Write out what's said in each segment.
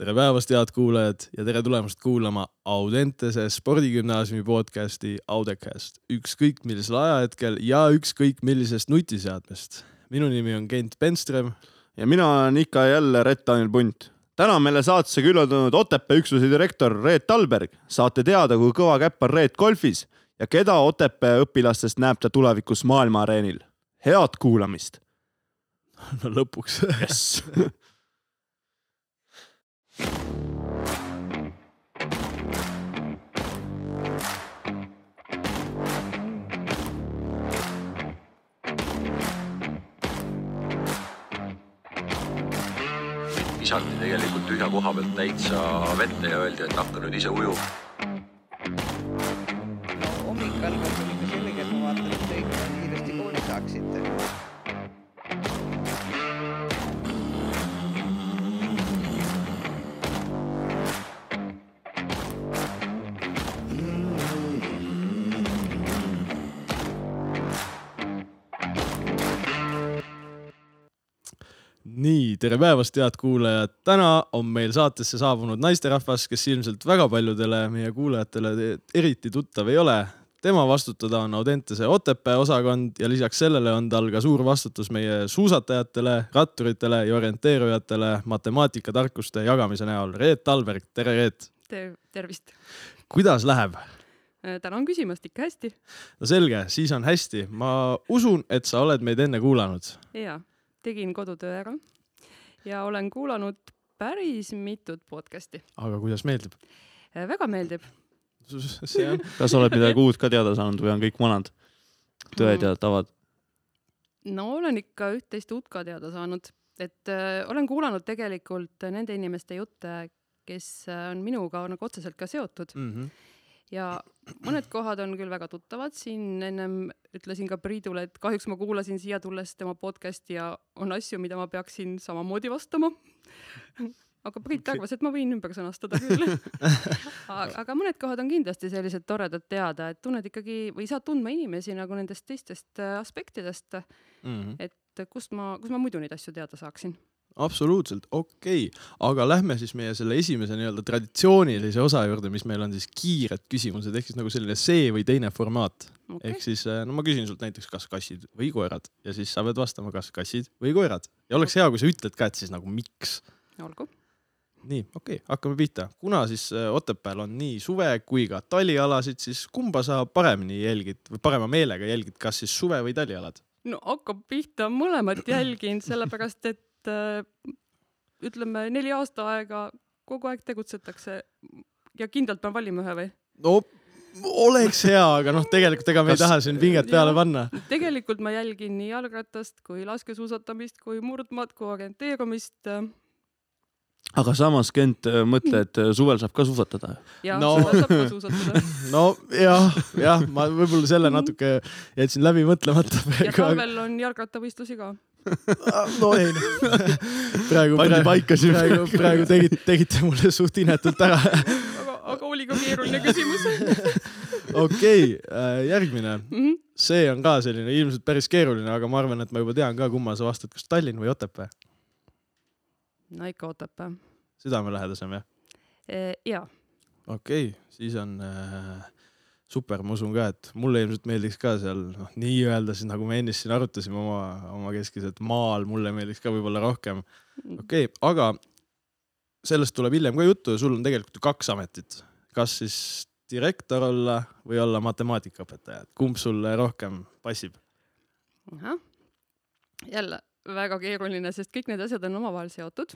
tere päevast, head kuulajad ja tere tulemast kuulama Audentese spordigümnaasiumi podcasti Audecast. ükskõik millisel ajahetkel ja ükskõik millisest nutiseadmest. minu nimi on Kent Penström. ja mina olen ikka ja jälle Rett-Daniel Punt. täna on meile saatesse külla tulnud Otepää üksuse direktor Reet Talberg. saate teada, kui kõva käpp on Reet golfis ja keda Otepää õpilastest näeb ta tulevikus maailma areenil. head kuulamist. no lõpuks jess visati tegelikult tühja koha pealt täitsa vette ja öeldi, et hakka nüüd ise ujuma. Tere päevast, head kuulajad. täna on meil saatesse saabunud naisterahvas, kes ilmselt väga paljudele meie kuulajatele eriti tuttav ei ole. tema vastutada on Audentese Otepää osakond ja lisaks sellele on tal ka suur vastutus meie suusatajatele, ratturitele ja orienteerujatele matemaatika-tarkuste jagamise näol. Reet Talberg, tere Reet! Te-, tervist! kuidas läheb? tänan küsimast, ikka hästi. no selge, siis on hästi. ma usun, et sa oled meid enne kuulanud. jaa, tegin kodutöö ära ja olen kuulanud päris mitut podcast'i. aga kuidas meeldib? väga meeldib. see on kas oled midagi uut ka teada saanud või on kõik vanad tõed ja tavad? no olen ikka üht-teist uut ka teada saanud, et äh, olen kuulanud tegelikult nende inimeste jutte, kes äh, on minuga nagu otseselt ka seotud mm. -hmm. Ja mõned kohad on küll väga tuttavad, siin ennem ütlesin ka Priidule, et kahjuks ma kuulasin siia tulles tema podcast'i ja on asju, mida ma peaksin samamoodi vastama. Aga Priit arvas, et ma võin ümber sõnastada küll. Aga, aga mõned kohad on kindlasti sellised toredad teada, et tunned ikkagi või saad tundma inimesi nagu nendest teistest äh, aspektidest, Mm -hmm. et kust ma, kust ma muidu neid asju teada saaksin. Absoluutselt, okei okay., aga lähme siis meie selle esimese nii-öelda traditsioonilise osa juurde, mis meil on siis kiired küsimused ehk siis nagu selline see või teine formaat okei ehk siis no ma küsin sult näiteks, kas kassid või koerad ja siis sa pead vastama, kas kassid või koerad ja oleks hea, kui sa ütled ka, et siis nagu miks. olgu. nii, okei okay,, hakkame pihta. kuna siis äh, Otepääl on nii suve kui ka talialasid, siis kumba sa paremini jälgid või parema meelega jälgid, kas siis suve või talialad? no hakkab pihta, mõlemat jälgin, sellepärast et äh, ütleme neli aasta aega kogu aeg tegutsetakse ja kindlalt pean valima ühe või? no oleks hea, aga noh, tegelikult ega me ei Kas- taha siin pinget peale panna. tegelikult ma jälgin nii jalgratast kui laskesuusatamist kui murdmaad kui orienteerumist aga samas, Kent, mõtle, et suvel saab ka suusatada. No. no. seda saab ka suusatada. no jah, jah, ma võib-olla selle natuke jätsin läbi mõtlemata ja talvel on jalgrattavõistlusi ka. No ei, praegu, pandi praegu, siin. praegu, praegu tegite, tegite mulle suht inetult ära. aga, aga oli ka keeruline küsimus okei, järgmine, mm. -hmm. see on ka selline ilmselt päris keeruline, aga ma arvan, et ma juba tean ka, kumma sa vastad, kas Tallinn või Otepää, no ikka Otepää. südamelähedasem jah? jaa, okei okay,, siis on äh, super, ma usun ka, et mulle ilmselt meeldiks ka seal noh, nii-öelda siis nagu me ennist siin arutasime oma, omakeskis, et maal mulle meeldiks ka võib-olla rohkem. okei okay,, aga sellest tuleb hiljem ka juttu ja sul on tegelikult ju kaks ametit. kas siis direktor olla või olla matemaatikaõpetaja, et kumb sulle rohkem passib? ahah. jälle väga keeruline, sest kõik need asjad on omavahel seotud.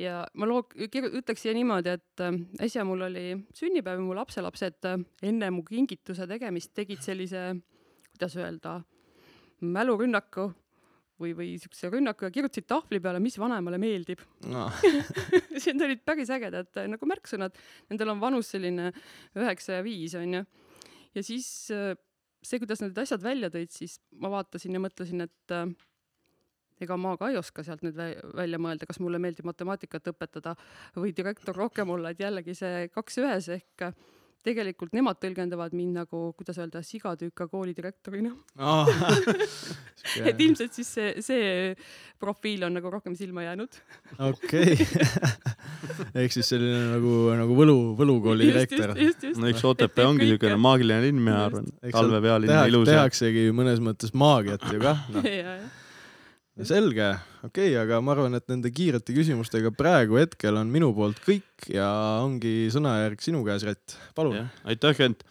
Ja ma loo-, ütleks siia niimoodi, et äh, äsja mul oli sünnipäev mu lapselapsed äh, enne mu kingituse tegemist tegid sellise, kuidas öelda, mälurünnaku või, või siukse rünnaku ja kirjutasid tahvli peale, mis vanemale meeldib. No. Need olid päris ägedad äh, nagu märksõnad, nendel on vanus selline üheksa ja viis onju. ja siis äh, see, kuidas need asjad välja tõid, siis ma vaatasin ja mõtlesin, et ega ma ka ei oska sealt nüüd vä- välja mõelda, kas mulle meeldib matemaatikat õpetada või direktor rohkem olla, et jällegi see kaks ühes ehk tegelikult nemad tõlgendavad mind nagu, kuidas öelda, sigatüüka koolidirektorina. et ilmselt siis see, see profiil on nagu rohkem silma jäänud. okei, ehk siis selline nagu, nagu võlu, võlukooli direktor. no eks Otepää ongi niisugune maagiline linn, mina arvan. talvepealine tehakse, ilus ja tehaksegi mõnes mõttes maagiat ju kah, noh. selge, okei okay,, aga ma arvan, et nende kiirete küsimustega praegu hetkel on minu poolt kõik ja ongi sõnajärg sinu käes, Rett, palun. aitäh, Kent.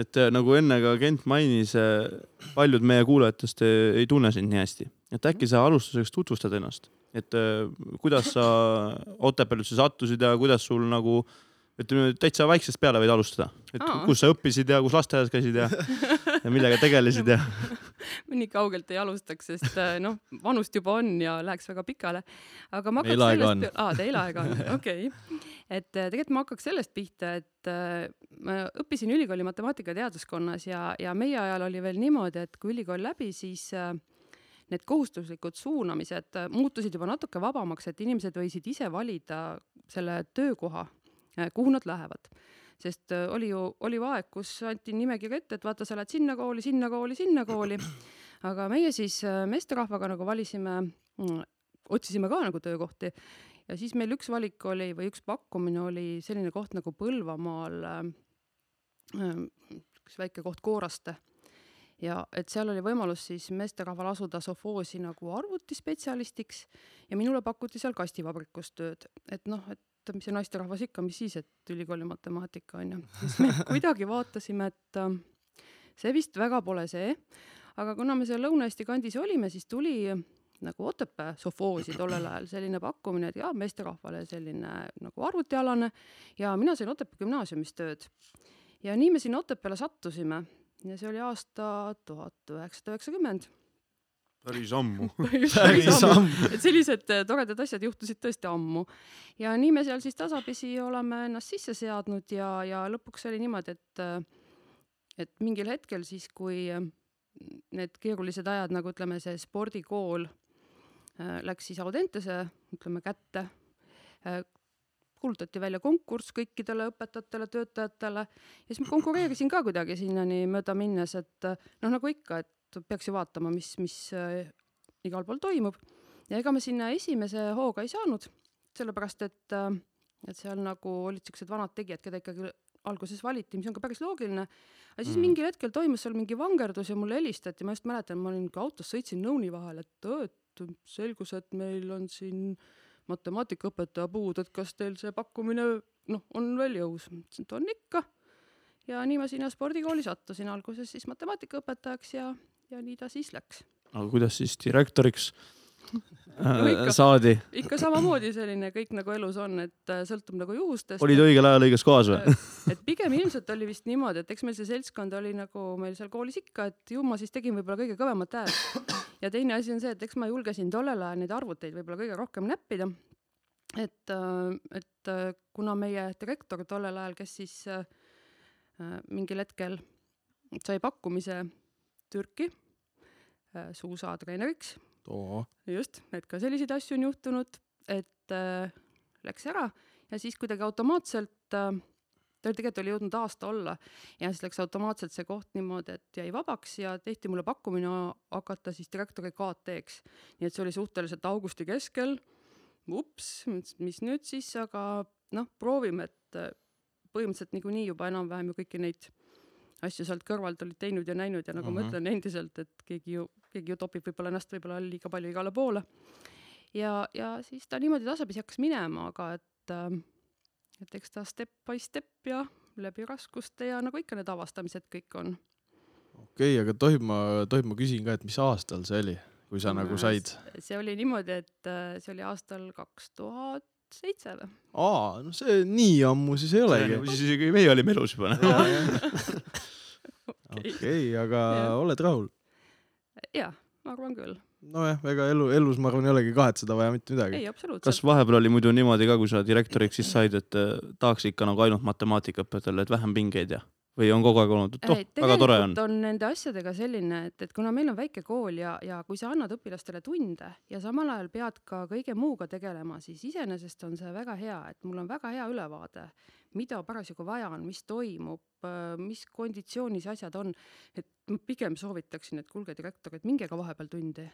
et äh, nagu enne ka Kent mainis, paljud meie kuulajatest äh, ei tunne sind nii hästi, et äkki sa alustuseks tutvustad ennast, et äh, kuidas sa Otepääle üldse sattusid ja kuidas sul nagu ütleme täitsa väiksest peale võid alustada, et Aa. kus sa õppisid ja kus lasteaias käisid ja, ja millega tegelesid ja nii kaugelt ei alustaks, sest äh, noh, vanust juba on ja läheks väga pikale. aga ma hakkaks sellest, aa teil aega on, okei okay.. et äh, tegelikult ma hakkaks sellest pihta, et äh, ma õppisin ülikooli matemaatika teaduskonnas ja, ja meie ajal oli veel niimoodi, et kui ülikool läbi, siis äh, need kohustuslikud suunamised muutusid juba natuke vabamaks, et inimesed võisid ise valida selle töökoha, kuhu nad lähevad sest äh, oli ju, oli ju aeg, kus anti nimekiri ette, et vaata, sa lähed sinna kooli, sinna kooli, sinna kooli. aga meie siis äh, meesterahvaga nagu valisime, otsisime ka nagu töökohti. Ja siis meil üks valik oli või üks pakkumine oli selline koht nagu Põlvamaal äh,, üks väike koht Kooraste. Ja et seal oli võimalus siis meesterahval asuda sovhoosi nagu arvutispetsialistiks ja minule pakuti seal kastivabrikus tööd, et noh, et mis see naisterahvas ikka, mis siis, et ülikooli matemaatika on ju, siis me kuidagi vaatasime, et äh, see vist väga pole see, aga kuna me seal Lõuna-Eesti kandis olime, siis tuli nagu Otepää sovhoosi tollel ajal selline pakkumine, et jaa, meesterahvale selline nagu arvutialane ja mina sain Otepää gümnaasiumis tööd. ja nii me sinna Otepääle sattusime ja see oli aasta tuhat üheksasada üheksakümmend. Päris ammu. päris ammu. et sellised äh, toredad asjad juhtusid tõesti ammu ja nii me seal siis tasapisi oleme ennast sisse seadnud ja, ja lõpuks oli niimoodi, et äh, et mingil hetkel siis, kui äh, need keerulised ajad, nagu ütleme, see spordikool läks siis Audentese, ütleme kätte kuulutati välja konkurss kõikidele õpetajatele, töötajatele ja siis ma konkureerisin ka kuidagi sinnani mööda minnes, et noh, nagu ikka, et peaks ju vaatama, mis, mis äh, igal pool toimub ja ega me sinna esimese hooga ei saanud, sellepärast et, et seal nagu olid siuksed vanad tegijad, keda ikkagi alguses valiti, mis on ka päris loogiline. aga siis Mhm. mingil hetkel toimus seal mingi vangerdus ja mulle helistati, ma just mäletan, ma olin ka autos, sõitsin nõuni vahel, et "Aa, et selgus, et meil on siin matemaatikaõpetaja puudu, et kas teil see pakkumine noh, on veel jõus? ma ütlesin, et on ikka. ja nii ma sinna spordikooli sattusin alguses siis matemaatikaõpetajaks ja, ja nii ta siis läks aga kuidas siis direktoriks No ikka. äh, saadi? ikka samamoodi selline kõik nagu elus on, et äh, sõltub nagu juhustest. olid õigel ajal õiges kohas või? et pigem ilmselt oli vist niimoodi, et eks meil see seltskond oli nagu meil seal koolis ikka, et ju ma siis tegin võib-olla kõige kõvemat häält. ja teine asi on see, et eks ma julgesin tollel ajal neid arvuteid võib-olla kõige rohkem näppida. et, et äh, kuna meie direktor tollel ajal, kes siis äh, äh, mingil hetkel sai pakkumise Türki äh, suusatreeneriks, just, et ka selliseid asju on juhtunud, et äh, läks ära ja siis kuidagi automaatselt äh, tal tegelikult oli jõudnud aasta olla ja siis läks automaatselt see koht niimoodi, et jäi vabaks ja tehti mulle pakkumine hakata siis direktori KT-ks. nii et see oli suhteliselt augusti keskel. ups, mis nüüd siis, aga noh, proovime, et äh, põhimõtteliselt niikuinii juba enam-vähem ju kõiki neid asju sealt kõrvalt olid teinud ja näinud ja nagu mm -hmm. ma Mhm. ütlen endiselt, et keegi ju, keegi ju topib võib-olla ennast võib-olla liiga palju igale poole. ja, ja siis ta niimoodi tasapisi hakkas minema, aga et äh, et eks ta step by step ja läbi raskuste ja nagu ikka need avastamised kõik on. okei, aga tohib ma, tohib ma küsin ka, et mis aastal see oli, kui sa nagu said? see oli niimoodi, et äh, see oli aastal kaks tuhat seitse või? aa, no see nii ammu siis ei olegi. siis isegi meie olime elus juba. okei, aga Jah. oled rahul? jaa, ma arvan küll. nojah, ega elu, elus ma arvan, ei olegi kahetseda vaja mitte midagi. ei, absoluutselt. kas vahepeal oli muidu niimoodi ka, kui sa direktoriks siis said, et äh, tahaks ikka nagu ainult matemaatikaõpetajale, et vähem pingeid ja, või on kogu aeg olnud, et oh, väga tore on on nende asjadega selline, et, et kuna meil on väike kool ja, ja kui sa annad õpilastele tunde ja samal ajal pead ka kõige muuga tegelema, siis iseenesest on see väga hea, et mul on väga hea ülevaade, mida parasjagu vaja on, mis toimub, mis konditsioonis asjad on. et ma pigem soovitaksin, et kuulge, direktor, et minge ka vahepeal tundi.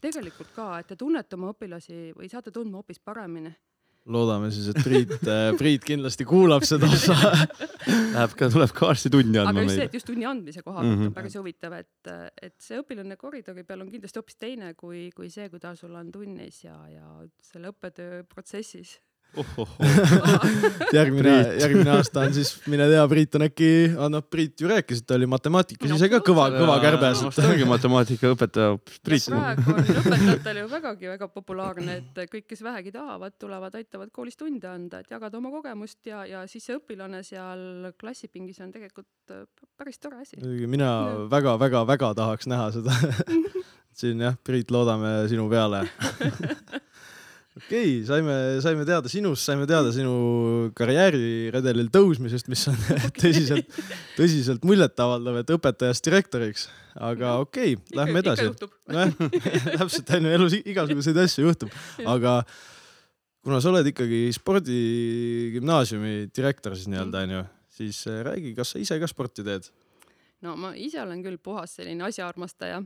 tegelikult ka, et te tunnete oma õpilasi või saate tundma hoopis paremini. Loodame siis, et Priit, Priit kindlasti kuulab seda osa. Läheb ka, tuleb ka varsti tunni aga andma just see, meile. et just tunni andmise koha pealt Mhm. on päris huvitav, et, et see õpilane koridori peal on kindlasti hoopis teine kui, kui see, kui ta sul on tunnis ja, ja selle õppetöö protsessis. järgmine Priit., järgmine aasta on siis, mine tea, Priit on äkki, no Priit ju rääkis, et ta oli matemaatikas No ise ka kõva, kõva kärbes. vast ongi matemaatikaõpetaja hoopis Priit. praegu on õpetajatel ju vägagi väga populaarne, et kõik, kes vähegi tahavad, tulevad, aitavad koolis tunde anda, et jagada oma kogemust ja, ja siis see õpilane seal klassipingis on tegelikult äh, päris tore asi. muidugi mina väga-väga-väga tahaks näha seda. siin jah, Priit, loodame sinu peale. okei okay,, saime, saime teada sinust, saime teada sinu karjääriredelil tõusmisest, mis on tõsiselt, tõsiselt muljetavaldav, et õpetajast direktoriks. aga okei okay,, lähme edasi. nojah, täpselt on ju, elus igasuguseid asju juhtub, aga kuna sa oled ikkagi spordigümnaasiumi direktor siis nii-öelda onju, siis äh, räägi, kas sa ise ka sporti teed? no ma ise olen küll puhas selline asjaarmastaja,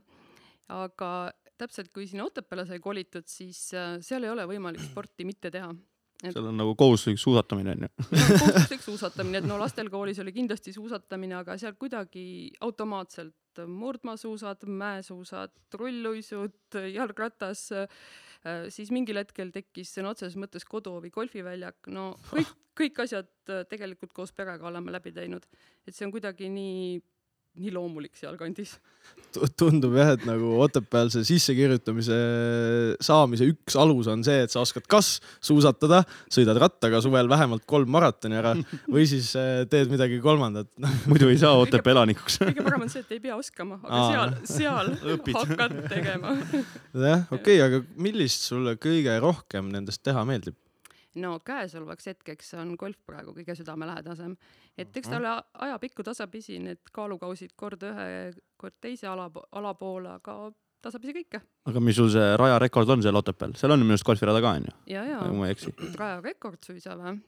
aga täpselt kui sinna Otepääle sai kolitud, siis äh, seal ei ole võimalik sporti mitte teha. seal on nagu kohustuslik suusatamine onju. no kohustuslik suusatamine, et no lastel koolis oli kindlasti suusatamine, aga seal kuidagi automaatselt murdmaasuusad, mäesuusad, rulluisud, jalgratas, siis mingil hetkel tekkis sõna otseses mõttes koduhoovi golfiväljak, no kõik, kõik asjad äh, tegelikult koos perega oleme läbi teinud, et see on kuidagi nii, nii loomulik sealkandis. tundub jah, et nagu Otepääl see sissekirjutamise saamise üks alus on see, et sa oskad kas suusatada, sõidad rattaga suvel vähemalt kolm maratoni ära või siis äh, teed midagi kolmandat. muidu ei saa Otepää elanikuks. kõige parem on see, et ei pea oskama, aga Aa. seal, seal hakkad tegema jah, okei okay,, aga millist sulle kõige rohkem nendest teha meeldib? No käesolevaks hetkeks on golf praegu kõige südamelähedasem, et eks ta ole ajapikku tasapisi need kaalukausid kord ühe, kord teise ala, ala poole, aga tasapisi kõike. Aga mis sul see rajarekord on seal Otepääl, seal on minu arust golfirada ka onju, ja, ja. Rajarekord suisa või?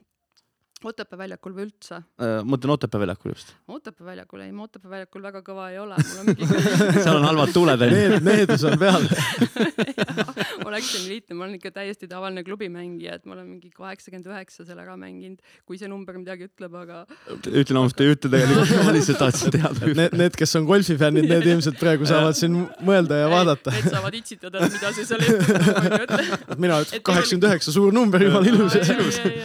Otepää väljakul või üldse? mõtlen Otepää väljakul just. Otepää väljakul, ei ma Otepää väljakul väga kõva ei ole, mul on mingi seal on halvad tuuled onju. Need, needus on peal. see nii lihtne, ma olen ikka täiesti tavaline klubimängija, et ma olen mingi kaheksakümmend üheksa seal ära mänginud, kui see number midagi ütleb, aga ütlen ausalt, ei ütle tegelikult, ma lihtsalt tahtsin teada. Need, need, kes on golfifännid, need ilmselt praegu saavad siin mõelda ja vaadata. Need saavad itsitada, et mida see seal et mina ütlen kaheksakümmend üheksa, suur number, jumala ilus. Ei,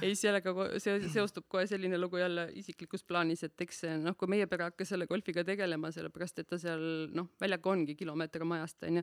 ei, sellega see seostub kohe selline lugu jälle isiklikus plaanis, et eks see noh, kui meie pere hakkas selle golfiga tegelema, sellepärast et ta seal noh, väljaku ongi kilomeeter majast onju,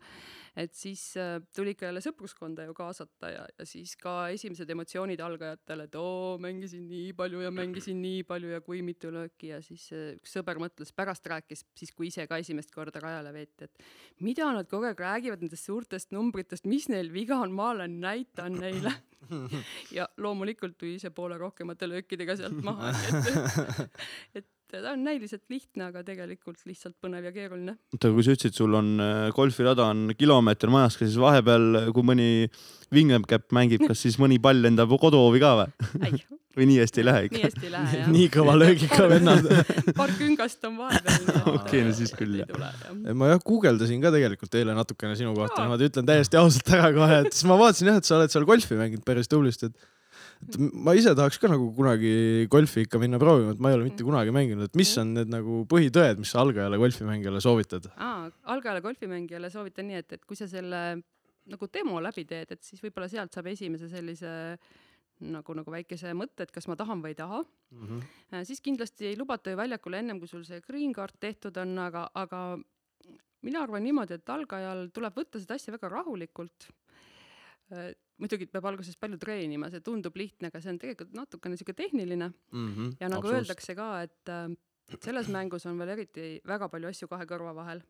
et siis äh, tuli ikka jälle sõpruskonda ju kaasata ja, ja siis ka esimesed emotsioonid algajatele, et oo, mängisin nii palju ja mängisin nii palju ja kui mitu lööki ja siis äh, üks sõber mõtles, pärast rääkis siis, kui ise ka esimest korda rajale veeti, et mida nad kogu aeg räägivad nendest suurtest numbritest, mis neil viga on, ma olen, näitan neile ja loomulikult tuli see poole rohkemate löökidega sealt maha, et, et ta on näiliselt lihtne, aga tegelikult lihtsalt põnev ja keeruline. oota, kui sa ütlesid, sul on äh, golfirada on kilomeeter majast, kas siis vahepeal, kui mõni vingekäpp mängib, kas siis mõni pall lendab koduhoovi ka või? Või nii hästi ei lähe nii ikka? hästi ei lähe jah. nii kõva löögiga vennad. paar küngast on vahepeal. Okei, no siis küll, jah. ma jah guugeldasin ka tegelikult eile natukene sinu kohta, niimoodi ütlen täiesti ausalt ära kohe, et siis ma vaatasin jah, et sa oled seal golfi mänginud päris tublisti, et et ma ise tahaks ka nagu kunagi golfi ikka minna proovima, et ma ei ole mitte kunagi mänginud, et mis on need nagu põhitõed, mis sa algajale golfimängijale soovitad? aa, algajale golfimängijale soovitan nii, et, et kui sa selle nagu demo läbi teed, et siis võib-olla sealt saab esimese sellise nagu, nagu väikese mõtte, et kas ma tahan või ei taha Äh, siis kindlasti ei lubata ju väljakule ennem, kui sul see green card tehtud on, aga, aga mina arvan niimoodi, et algajal tuleb võtta seda asja väga rahulikult. muidugi peab alguses palju treenima, see tundub lihtne, aga see on tegelikult natukene sihuke tehniline ja nagu öeldakse ka, et äh, selles mängus on veel eriti väga palju asju kahe kõrva vahel.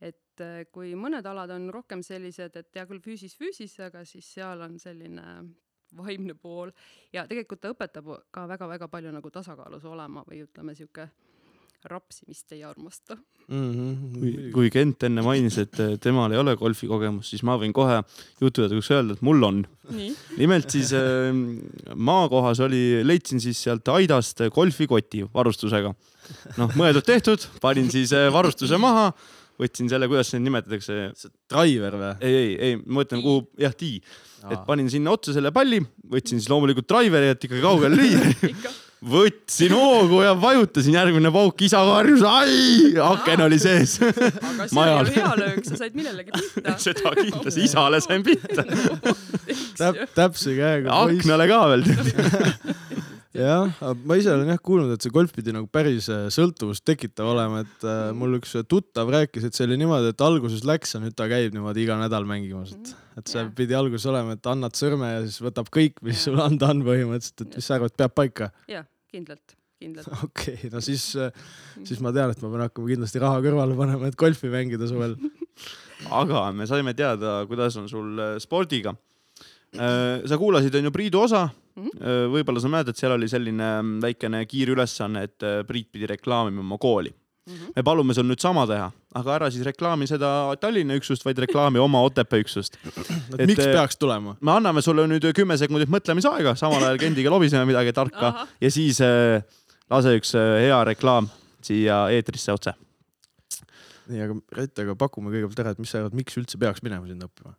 et äh, kui mõned alad on rohkem sellised, et hea küll füüsis füüsis, aga siis seal on selline vaimne pool ja tegelikult ta õpetab ka väga-väga palju nagu tasakaalus olema või ütleme sihuke rapsimist ei armasta. kui, kui Kent enne mainis, et äh, temal ei ole golfikogemust, siis ma võin kohe jutu jätkuks öelda, et mul on. nimelt siis äh, maakohas oli, leidsin siis sealt aidast golfikoti varustusega. noh, mõeldud-tehtud, panin siis äh, varustuse maha, võtsin selle, kuidas neid nimetatakse, Driver või? ei, ei, ei, ma mõtlen, kuhu, jah, tee, et panin sinna otsa selle palli, võtsin siis loomulikult driveri, et ikkagi kaugele lüüa. ikka. võtsin hoogu ja vajutasin, järgmine pauk, isa karjus, ai, aken oli sees. aga see Majal. oli ju hea löök, sa said millelegi pihta. seda kindlasti, isale sain pihta. täp-, täpse käega. aknale ka veel. jah, ma ise olen jah kuulnud, et see golf pidi nagu päris äh, sõltuvust tekitav olema, et äh, mul üks tuttav rääkis, et see oli niimoodi, et alguses läks ja nüüd ta käib niimoodi iga nädal mängimas, et, et see Jah. pidi alguses olema, et annad sõrme ja siis võtab kõik, mis sul anda on põhimõtteliselt, et mis sa arvad, peab paika? jah, kindlalt, kindlalt. okei okay,, no siis, siis ma tean, et ma pean hakkama kindlasti raha kõrvale panema, et golfi mängida suvel. aga me saime teada, kuidas on sul äh, spordiga. Sa kuulasid, on ju Priidu osa. Mhm. võib-olla sa mäletad, seal oli selline mm, väikene kiire ülesanne, et äh, Priit pidi reklaamima oma kooli. Mhm. me palume sul nüüd sama teha, aga ära siis reklaami seda Tallinna üksust, vaid reklaami oma Otepää üksust. et miks äh, peaks tulema? me anname sulle nüüd kümme sekundit mõtlemisaega, samal ajal Kendiga lobiseme midagi tarka ja siis äh, lase üks äh, hea reklaam siia eetrisse otse. nii, aga Rett, aga pakume kõigepealt ära, et mis sa arvad, miks üldse peaks minema sinna õppima?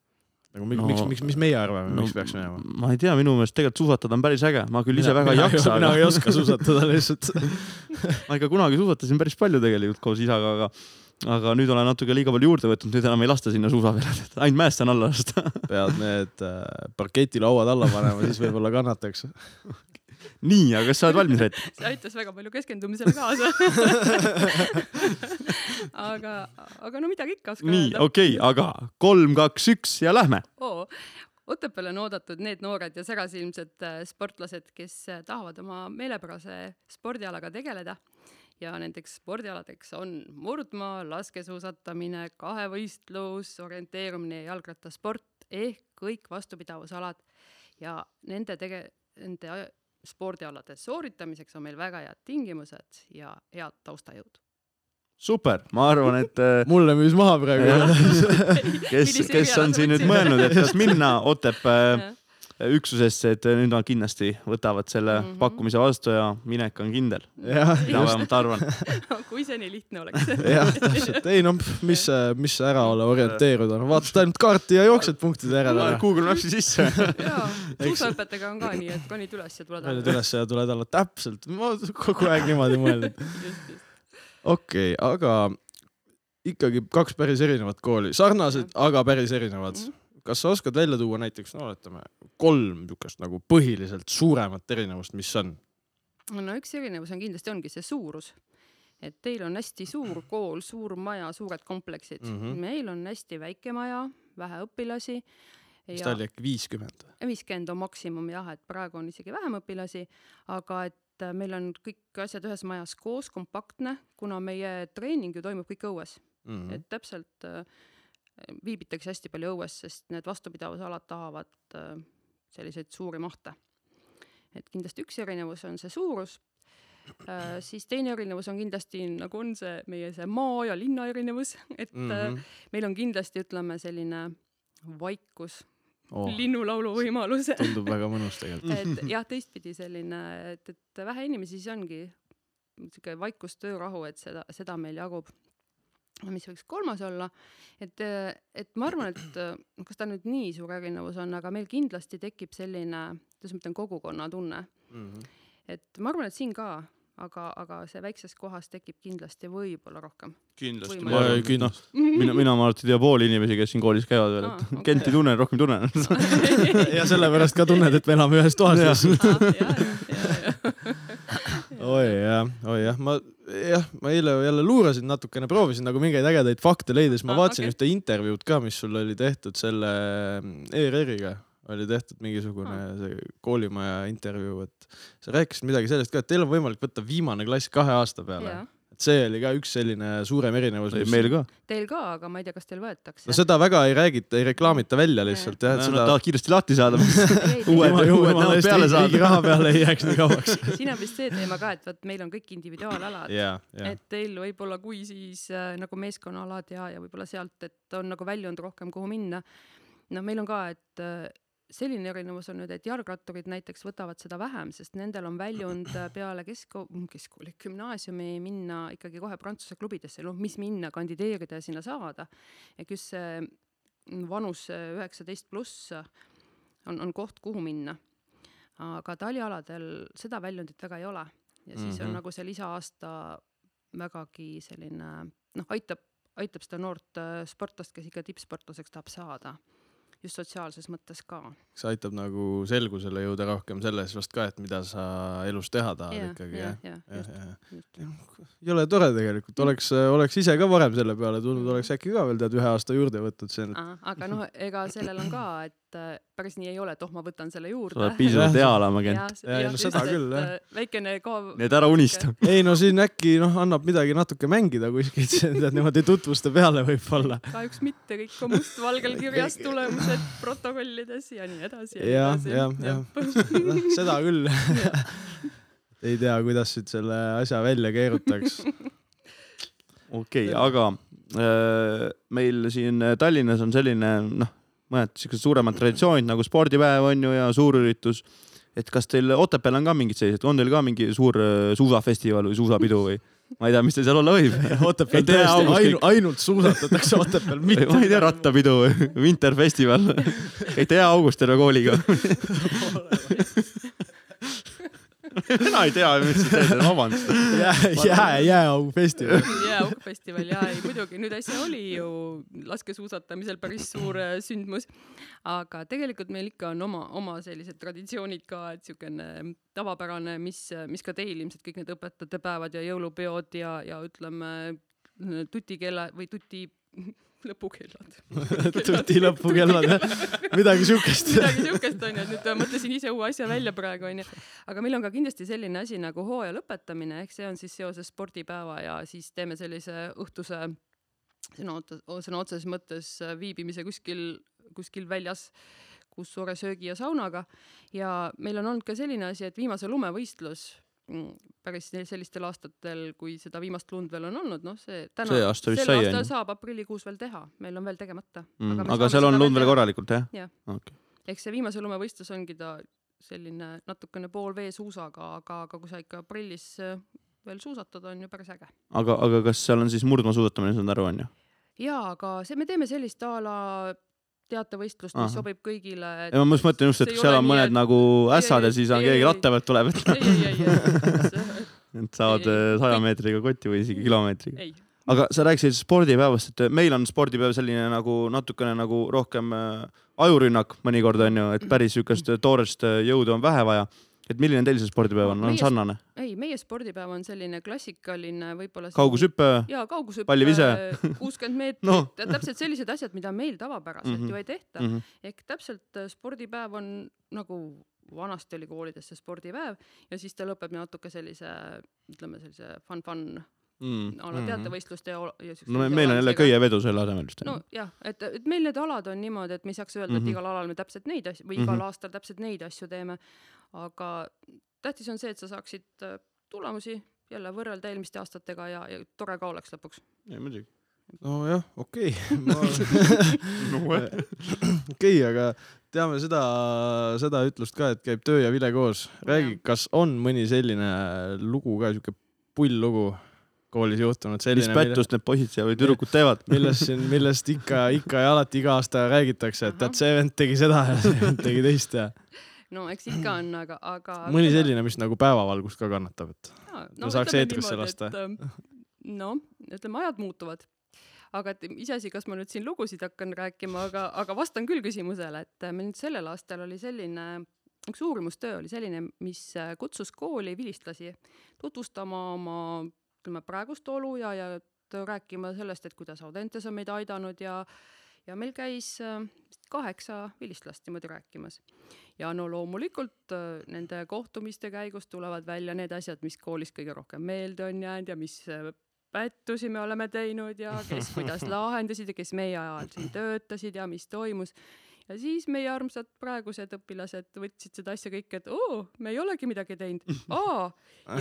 Nagu miks No- miks, miks, mis meie arvame no,, miks peaks minema? ma ei tea, minu meelest tegelikult suusatada on päris äge, ma küll ise väga ei jaksa, mina aga ei oska suusatada lihtsalt. ma ikka kunagi suusatasin päris palju tegelikult koos isaga, aga aga nüüd olen natuke liiga palju juurde võtnud, nüüd enam ei lasta sinna suusa peale, ainult mäest saan alla lasta. pead need äh, parketilauad alla panema, siis võib-olla kannataks. nii, aga kas sa oled valmis, Rett? see aitas väga palju keskendumisele kaasa. aga, aga no midagi ikka oskan nii, okei okay,, aga kolm, kaks, üks ja lähme. oo, Otepääle on oodatud need noored ja särasilmsed äh, sportlased, kes äh, tahavad oma meelepärase spordialaga tegeleda ja nendeks spordialadeks on murdmaa, laskesuusatamine, kahevõistlus, orienteerumine ja jalgrattasport ehk kõik vastupidavusalad ja nende tege-, nende spordialade sooritamiseks on meil väga head tingimused ja head taustajõud. super, ma arvan, et äh, mulle müüs maha praegu. kes, kes on siin nüüd mõelnud, et kas minna Otepää üksusesse, et nüüd nad kindlasti võtavad selle Mhm. pakkumise vastu ja minek on kindel. mina vähemalt arvan. kui see nii lihtne oleks. jah, täpselt. ei no mis, mis ära olla, orienteeruda, no vaatad ainult kaarti ja jooksed punktide järele. Google Maps'i sisse. jaa, suusaõpetega on ka nii, et ronid üles ja tuled lähed üles ja tuled alla, täpselt, ma kogu aeg niimoodi mõelnud. okei okay,, aga ikkagi kaks päris erinevat kooli, sarnased, aga päris erinevad Mhm. Kas sa oskad välja tuua näiteks, no oletame, kolm niisugust nagu põhiliselt suuremat erinevust, mis on? no üks erinevus on kindlasti ongi see suurus. et teil on hästi suur kool, suur maja, suured kompleksid mm. -hmm. meil on hästi väike maja, vähe õpilasi. mis ta oli äkki viiskümmend? viiskümmend on maksimum jah, et praegu on isegi vähem õpilasi, aga et äh, meil on kõik asjad ühes majas koos, kompaktne, kuna meie treening ju toimub kõik õues mm, -hmm. et täpselt äh, viibitakse hästi palju õues, sest need vastupidavusalad tahavad äh, selliseid suuri mahte. et kindlasti üks erinevus on see suurus äh, siis teine erinevus on kindlasti nagu on see meie see maa ja linna erinevus, et mm. -hmm. meil on kindlasti ütleme selline vaikus oh., linnulaulu võimalus, tundub väga mõnus tegelikult. et jah, teistpidi selline, et, et vähe inimesi, siis ongi sihuke vaikus töörahu, et seda, seda meil jagub. Mis võiks kolmas olla, et, et ma arvan, et noh, kas ta nüüd nii suur erinevus on, aga meil kindlasti tekib selline, kuidas ma ütlen, kogukonnatunne, Mhm. et ma arvan, et siin ka, aga, aga see väikses kohas tekib kindlasti võib-olla rohkem. kindlasti, ma arvan, et noh, mina, mina ma alati ei tea pooli inimesi, kes siin koolis käivad veel, et okei. Kenti tunnen, rohkem tunnen. ja sellepärast ka tunned, et me elame ühes toas lihtsalt. oi jah, oi jah, ma jah, ma eile jälle luurasin natukene, proovisin nagu mingeid ägedaid fakte leida, siis ma Aa, vaatasin okei. ühte intervjuud ka, mis sul oli tehtud selle mm, ERR-iga, oli tehtud mingisugune see koolimaja intervjuu, et sa rääkisid midagi sellest ka, et teil on võimalik võtta viimane klass kahe aasta peale. jah, et see oli ka üks selline suurem erinevus. meil ka. teil ka, aga ma ei tea, kas teil võetakse no. seda väga ei räägita, ei reklaamita välja lihtsalt jah, et Nad seda tahavad kiiresti lahti saada. Ei, uued- uued näod peale saada. riigi raha peale ei jääks nii kauaks. siin on vist see teema ka, et vot meil on kõik individuaalalad ja, ja et teil võib-olla kui siis äh, nagu meeskonnaalad ja, ja võib-olla sealt, et on nagu väljund rohkem, kuhu minna. noh, meil on ka, et äh, selline erinevus on nüüd, et jalgratturid näiteks võtavad seda vähem, sest nendel on väljund peale kesko-, keskkooli, gümnaasiumi minna ikkagi kohe Prantsuse klubidesse, noh, mis minna, kandideerida ja sinna saada. et just see vanus üheksateist pluss on, on koht, kuhu minna. aga talialadel seda väljundit väga ei ole ja siis mm -hmm. Mhm. on nagu see lisaaasta vägagi selline noh, aitab, aitab seda noort äh, sportlast, kes ikka tippsportlaseks tahab saada, just sotsiaalses mõttes ka. see aitab nagu selgusele jõuda rohkem selles vast ka, et mida sa elus teha tahad ikkagi jah. jah, just, jah. jõle tore tegelikult, oleks, oleks ise ka varem selle peale tulnud, oleks äkki ka veel tead ühe aasta juurde võtnud siin. aga noh, ega sellel on ka, et äh, päris nii ei ole, et oh, ma võtan selle sa juurde oled. piisavalt hea olema ja käinud., Jaa, no seda küll, jah. väikene ka. nii et ära unista. ei no siin äkki noh, annab midagi natuke mängida kuskilt, tead niimoodi tutvuste peale võib-olla. kahjuks mitte, kõik on mustvalgel kirjas, tulemused protokollides ja nii edasi. jah, jah, jah, seda küll. ei tea, kuidas siit selle asja välja keerutaks. okei okay,, aga äh, meil siin Tallinnas on selline noh, mõned siuksed suuremad traditsioonid nagu spordipäev on ju ja suurüritus. et kas teil Otepääl on ka mingid sellised, on teil ka mingi suur äh, suusafestival või suusapidu või? ma ei tea, mis teil seal olla võib. Otepääl Ei tea, tõesti august ainult, suusatatakse Otepääl, mitte ma ei tea, rattapidu või Winterfestival. käite hea august terve kooliga. Mina ei tea, mis sa teed, vabandust. jää, jää, jääaugufestival. jääaukfestival ja ei muidugi nüüd äsja oli ju laskesuusatamisel päris suur äh, sündmus, aga tegelikult meil ikka on oma, oma sellised traditsioonid ka, et siukene tavapärane, mis, mis ka teil ilmselt kõik need õpetajate päevad ja jõulupeod ja, ja ütleme tutikella või tuti lõpukellad. tuti lõpukellad jah, midagi siukest. midagi siukest onju, et nüüd äh, mõtlesin ise uue asja välja praegu onju. aga meil on ka kindlasti selline asi nagu hooaja lõpetamine, ehk see on siis seoses spordipäeva ja siis teeme sellise õhtuse sõna otsas, sõna otseses mõttes äh, viibimise kuskil, kuskil väljas, kus suure söögi ja saunaga ja meil on olnud ka selline asi, et viimase lumevõistlus päris sel- sellistel aastatel, kui seda viimast lund veel on olnud, noh, see täna, See aasta vist sai, on ju? saab aprillikuus veel teha, meil on veel tegemata Mm, aga saame seal on lund veel korralikult jah Jah. okay.? ehk see viimase lumevõistlus ongi ta selline natukene pool veesuusaga, aga, aga kui sa ikka aprillis äh, veel suusatad, on ju päris äge. aga, aga kas seal on siis murdmaasuusatamine, saan aru, onju? jaa, aga see, me teeme sellist a la teatevõistlust, mis sobib kõigile. ja ma just mõtlen just, et ei seal on mõned et- nagu ässad ei, ja siis on ei, keegi ei, ratta pealt tuleb, et ei, ei, ei, ei, et saavad Ei, ei. saja meetriga kotti või isegi kilomeetriga. ei, aga sa rääkisid spordipäevast, et meil on spordipäev selline nagu natukene nagu rohkem äh, ajurünnak mõnikord on ju, et päris siukest toorest äh, jõudu on vähe vaja. Et milline teil see spordipäev on, on sarnane? ei, meie spordipäev on selline klassikaline võib-olla. kaugushüpe, jaa, kaugushüpe. Pallivise. kuuskümmend meetrit no., täpselt sellised asjad, mida meil tavapäraselt mm. -hmm. ju ei tehta Mhm. ehk täpselt äh, spordipäev on nagu vanasti oli koolides see spordipäev ja siis ta lõpeb natuke sellise, ütleme sellise fun-fun a la teatevõistluste ja, ja Mhm. no me- meil on jälle. köievedu selle asemel vist. nojah, et, et meil need alad on niimoodi, et me ei saaks öelda mm, -hmm. Mhm. et igal alal me täpselt neid asju või igal Mhm. aastal täpselt neid asju teeme. aga tähtis on see, et sa saaksid äh, tulemusi jälle võrrelda eelmiste aastatega ja, ja tore ka oleks lõpuks. ei muidugi. nojah, okei. okei, aga teame seda, seda ütlust ka, et käib töö ja vile koos. räägi, kas on mõni selline lugu ka, siuke pull lugu koolis juhtunud, mis pättust need poisid seal või tüdrukud teevad? millest siin, millest ikka, ikka ja alati iga aasta räägitakse, et tead, see vend tegi seda ja see vend tegi teist ja no eks ikka on, aga, aga. mõni selline, mis nagu päevavalgust ka kannatab, et no, saaks eetrisse lasta. et, noh, ütleme ajad muutuvad, aga et iseasi, kas ma nüüd siin lugusid hakkan rääkima, aga, aga vastan küll küsimusele, et äh, meil nüüd sellel aastal oli selline üks uurimustöö oli selline, mis äh, kutsus kooli vilistlasi tutvustama oma ütleme praegust olu ja, ja rääkima sellest, et kuidas Audentes on meid aidanud ja ja meil käis äh, kaheksa vilistlast niimoodi rääkimas. ja no loomulikult äh, nende kohtumiste käigus tulevad välja need asjad, mis koolis kõige rohkem meelde on jäänud ja mis äh, pättusi me oleme teinud ja kes kuidas lahendasid ja kes meie ajal siin töötasid ja mis toimus. Ja siis meie armsad praegused õpilased võtsid seda asja kõike, et oo, me ei olegi midagi teinud, aa,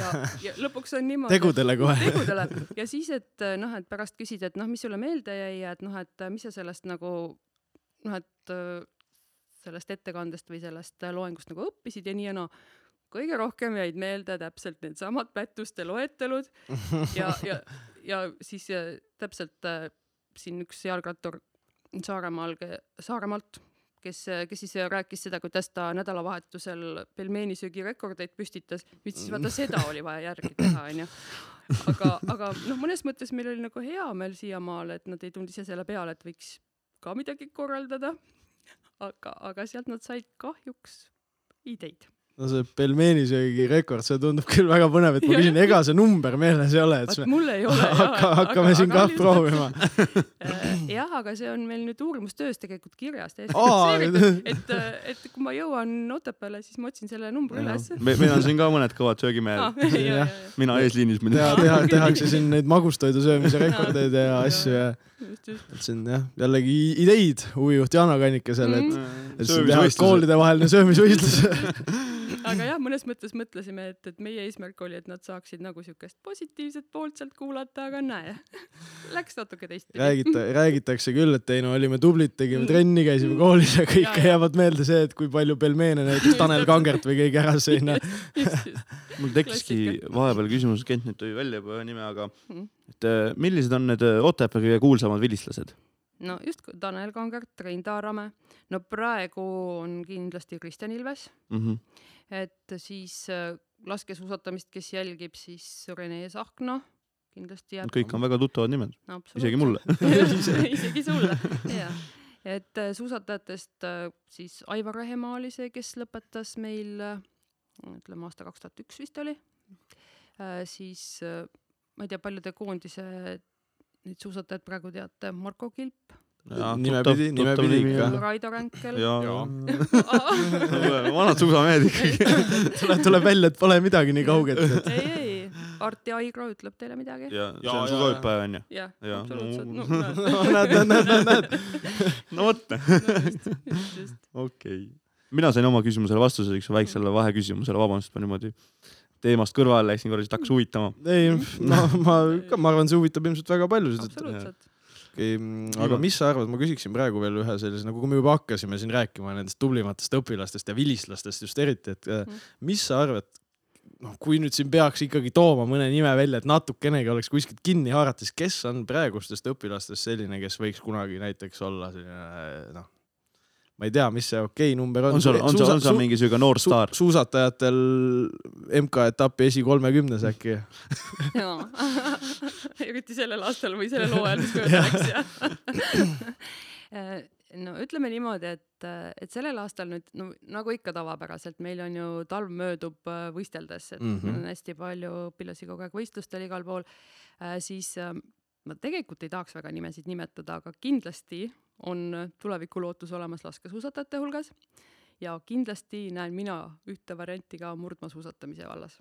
ja, ja lõpuks on niimoodi. tegudele kohe. tegudele ja siis, et noh, et pärast küsida, et noh, mis sulle meelde jäi ja et noh, et mis sa sellest nagu noh, et sellest ettekandest või sellest loengust nagu õppisid ja nii ja naa. kõige rohkem jäid meelde täpselt needsamad pättuste loetelud ja, ja, ja siis täpselt äh, siin üks jalgrattur Saaremaal, Saaremaalt, kes, kes siis rääkis seda, kuidas ta nädalavahetusel pelmeenisöögi rekordeid püstitas, mis siis vaata seda oli vaja järgi teha, onju aga, aga noh, mõnes mõttes meil oli nagu hea meel siiamaale, et nad ei tulnud ise selle peale, et võiks ka midagi korraldada. aga, aga sealt nad said kahjuks ideid. No see pelmeenisöögi rekord, see tundub küll väga põnev, et ma küsin, ega see number meeles ei ole, et siis mul ei ole me hakka, hakkame siin kah. proovima. jah, aga see on meil nüüd uurimustöös tegelikult kirjas täiesti fikseeritud, et, et kui ma jõuan Otepääle, siis ma otsin selle numbri üles. meil on siin ka mõned kõvad söögimehed, mina eesliinis teha, muidugi. teha, tehakse siin neid magustoidu söömise rekordeid ja asju ja et siin jah, jällegi ideid huvijuht Jana Kannikesele, et Mhm. et siin teha koolidevaheline söömisvõistlus. aga jah, mõnes mõttes mõtlesime, et, et meie eesmärk oli, et nad saaksid nagu siukest positiivset poolt sealt kuulata, aga näe, läks natuke teistpidi. räägita, räägitakse küll, et ei no olime tublid, tegime Mm. trenni, käisime koolis ja jaa. jäävad meelde see, et kui palju pelmeene näiteks Tanel Kangert või keegi ära sõi. noh. mul tekkiski vahepeal küsimus, Kent nüüd tõi välja juba ühe nime, aga Mhm. et äh, millised on need äh, Otepää kõige kuulsamad vilistlased? No just Tanel Kangert, Rein Taaramäe, no praegu on kindlasti Kristjan Ilves, Mhm. et siis äh, laskesuusatamist, kes jälgib, siis Rene Sahkna kindlasti jääb. kõik on väga tuttavad nimed, Absoluutselt. isegi mulle. isegi sulle, jah. et äh, suusatajatest äh, siis Aivar Rehemaa oli see, kes lõpetas meil ütleme aasta kaks tuhat üks vist oli. siis ma ei tea, palju te koondise neid suusatajaid praegu teate, Marko Kilp, Nimepidi- nimepidi ikka. Raido Ränkel. vanad suusamehed ikkagi. tuleb, tuleb välja, et pole midagi nii kauget. ei, ei, Arti Aigro ütleb teile midagi? ja see on jaa, suvahüppaja onju. jah, absoluutselt. No. no näed, näed, näed, näed, no vot, just, just. okei. mina sain oma küsimusele vastuse, üks väiksele vaheküsimusele, vabandust, ma niimoodi teemast kõrvale läksin korra, siis hakkas huvitama. ei, no ma ka, ma arvan, see huvitab ilmselt väga paljusid, absoluutselt. okei, aga mis sa arvad, ma küsiksin praegu veel ühe sellise, nagu kui me juba hakkasime siin rääkima nendest tublimatest õpilastest ja vilistlastest just eriti, et Mhm. mis sa arvad, noh, kui nüüd siin peaks ikkagi tooma mõne nime välja, et natukenegi oleks kuskilt kinni haarata, siis kes on praegustest õpilastest selline, kes võiks kunagi näiteks olla selline noh, ma ei tea, mis see okei okay number on. on sul, on sul, on sul mingi siuke noor staar? suusatajatel MK-etapi esikolmekümnes äkki? jaa, eriti sellel aastal või sellel hooajal, mis mööda läks jah. no ütleme niimoodi, et, et sellel aastal nüüd no nagu ikka tavapäraselt, meil on ju talv möödub äh, võisteldes, et mm. -hmm. on hästi palju õpilasi kogu aeg võistlustel igal pool äh,, siis äh, ma tegelikult ei tahaks väga nimesid nimetada, aga kindlasti on tulevikulootus olemas laskesuusatajate hulgas ja kindlasti näen mina ühte varianti ka murdmaasuusatamise vallas.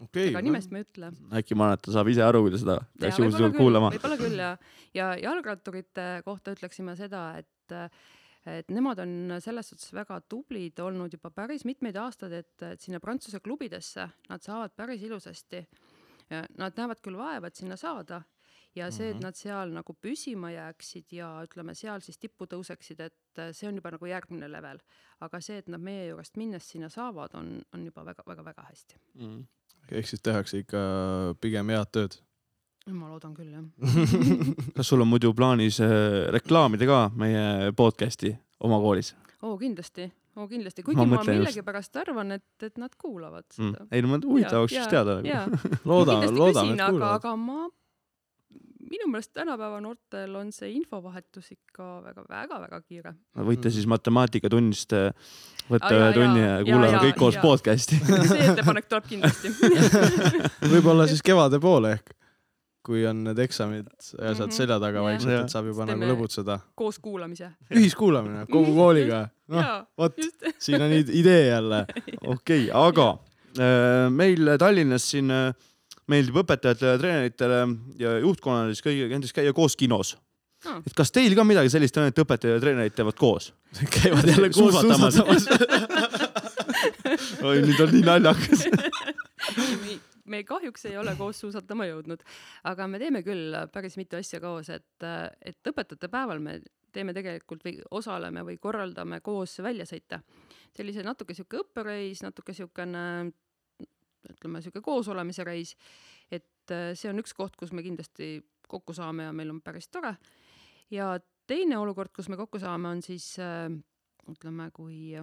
okei aga, nimest ma ei ütle äkki Maneta saab ise aru, kui ta seda peaks küll, kuulama. võib-olla küll ja, ja jalgratturite kohta ütleksime seda, et et nemad on selles suhtes väga tublid olnud juba päris mitmeid aastaid, et, et sinna Prantsuse klubidesse nad saavad päris ilusasti. Nad näevad küll vaeva, et sinna saada ja see, et Mhm. nad seal nagu püsima jääksid ja ütleme, seal siis tippu tõuseksid, et see on juba nagu järgmine level. aga see, et nad meie juurest minnes sinna saavad, on, on juba väga-väga-väga hästi. ehk siis tehakse ikka pigem head tööd. ma loodan küll, jah. kas sul on muidu plaanis äh, reklaamida ka meie podcast'i oma koolis oo, kindlasti, oo kindlasti, Ma kuigi ma, ma millegipärast arvan, et, et nad kuulavad mm. seda.? ei no ma huvitav oleks just teada. jaa, loodame, kindlasti loodame, et aga, kuulavad. aga ma, minu meelest tänapäeva noortel on see infovahetus ikka väga-väga-väga kiire. võite siis matemaatikatunnist äh, võtta ühe tunni ja jaa, kuulame kõik koos jaa. podcast'i. see ettepanek tuleb kindlasti. võib-olla siis kevade poole ehk, kui on need eksamid ja saad Mhm. selja taga Jah. vaikselt, Jah. et saab juba Siis nagu lõbutseda. koos kuulamise. ühiskuulamine kogu kooliga. noh, vot siin on id- idee jälle. okei, aga äh, meil Tallinnas siin äh, meeldib õpetajatele ja treeneritele ja juhtkonnale siis kõigile näiteks käia koos kinos Aa. et kas teil ka midagi sellist on, et õpetajad ja treenerid teevad koos? käivad jälle koos suusatamas. oi, nüüd on nii naljakas. me kahjuks ei ole koos suusatama jõudnud, aga me teeme küll päris mitu asja koos, et, et õpetajate päeval me teeme tegelikult või osaleme või korraldame koos väljasõite. sellise natuke sihuke õppereis, natuke siukene ütleme sihuke koosolemise reis, et äh, see on üks koht, kus me kindlasti kokku saame ja meil on päris tore. ja teine olukord, kus me kokku saame, on siis äh, ütleme, kui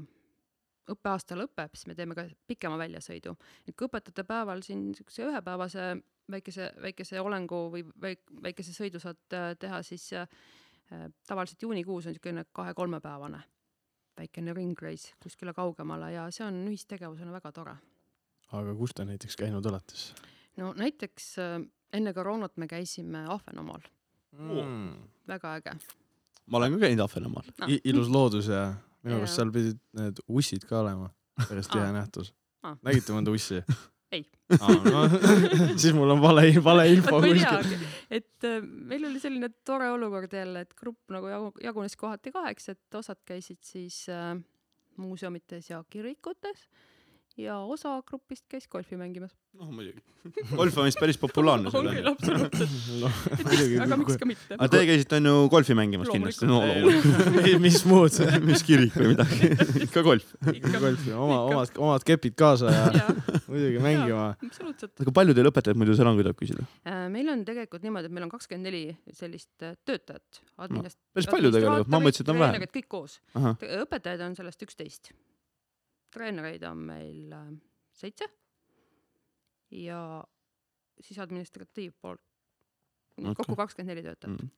õppeaasta lõpeb, siis me teeme ka pikema väljasõidu. et kui õpetajate päeval siin niisuguse ühepäevase väikese, väikese olengu või väik-, väikese sõidu saad äh, teha, siis tavaliselt juunikuus on niisugune kahe-kolmepäevane väikene ringreis kuskile kaugemale ja see on ühistegevusena väga tore. Aga kus te näiteks käinud olete siis no näiteks äh, enne koroonat me käisime Ahvenamaal, mm.? väga äge. ma olen ka käinud Ahvenamaal. Ah. ilus loodus ja minu arust Jaa. seal pidid need ussid ka olema, päris tihe Aa. nähtus Aa.. nägite mõnda ussi? Ei. No, siis mul on vale, vale info kuskil. et äh, meil oli selline tore olukord jälle, et grupp nagu jagu- jagunes kohati kaheks, et osad käisid siis äh, muuseumites ja kirikutes ja osa grupist käis golfi mängimas. noh, muidugi. golf on vist päris populaarne on küll, seal. absoluutselt. muidugi. aga miks ka mitte. aga teie käisite on ju golfi mängimas kindlasti? no loomulikult. mis muud, mis kirik või midagi. ikka golf. golfi, oma, omad, omad kepid kaasa ja jaa, muidugi mängima. absoluutselt. aga palju teil õpetajaid muidu seal on, kui tohib küsida? Äh, meil on tegelikult niimoodi, et meil on kakskümmend neli sellist äh, töötajat. päris palju tegelikult. Ma mõtlesin, et on vähem. kõik koos. õpetajaid on sellest üksteist. Treenereid on meil äh, seitse ja siis administratiivpoolt okay. kokku kakskümmend neli töötajat Mm.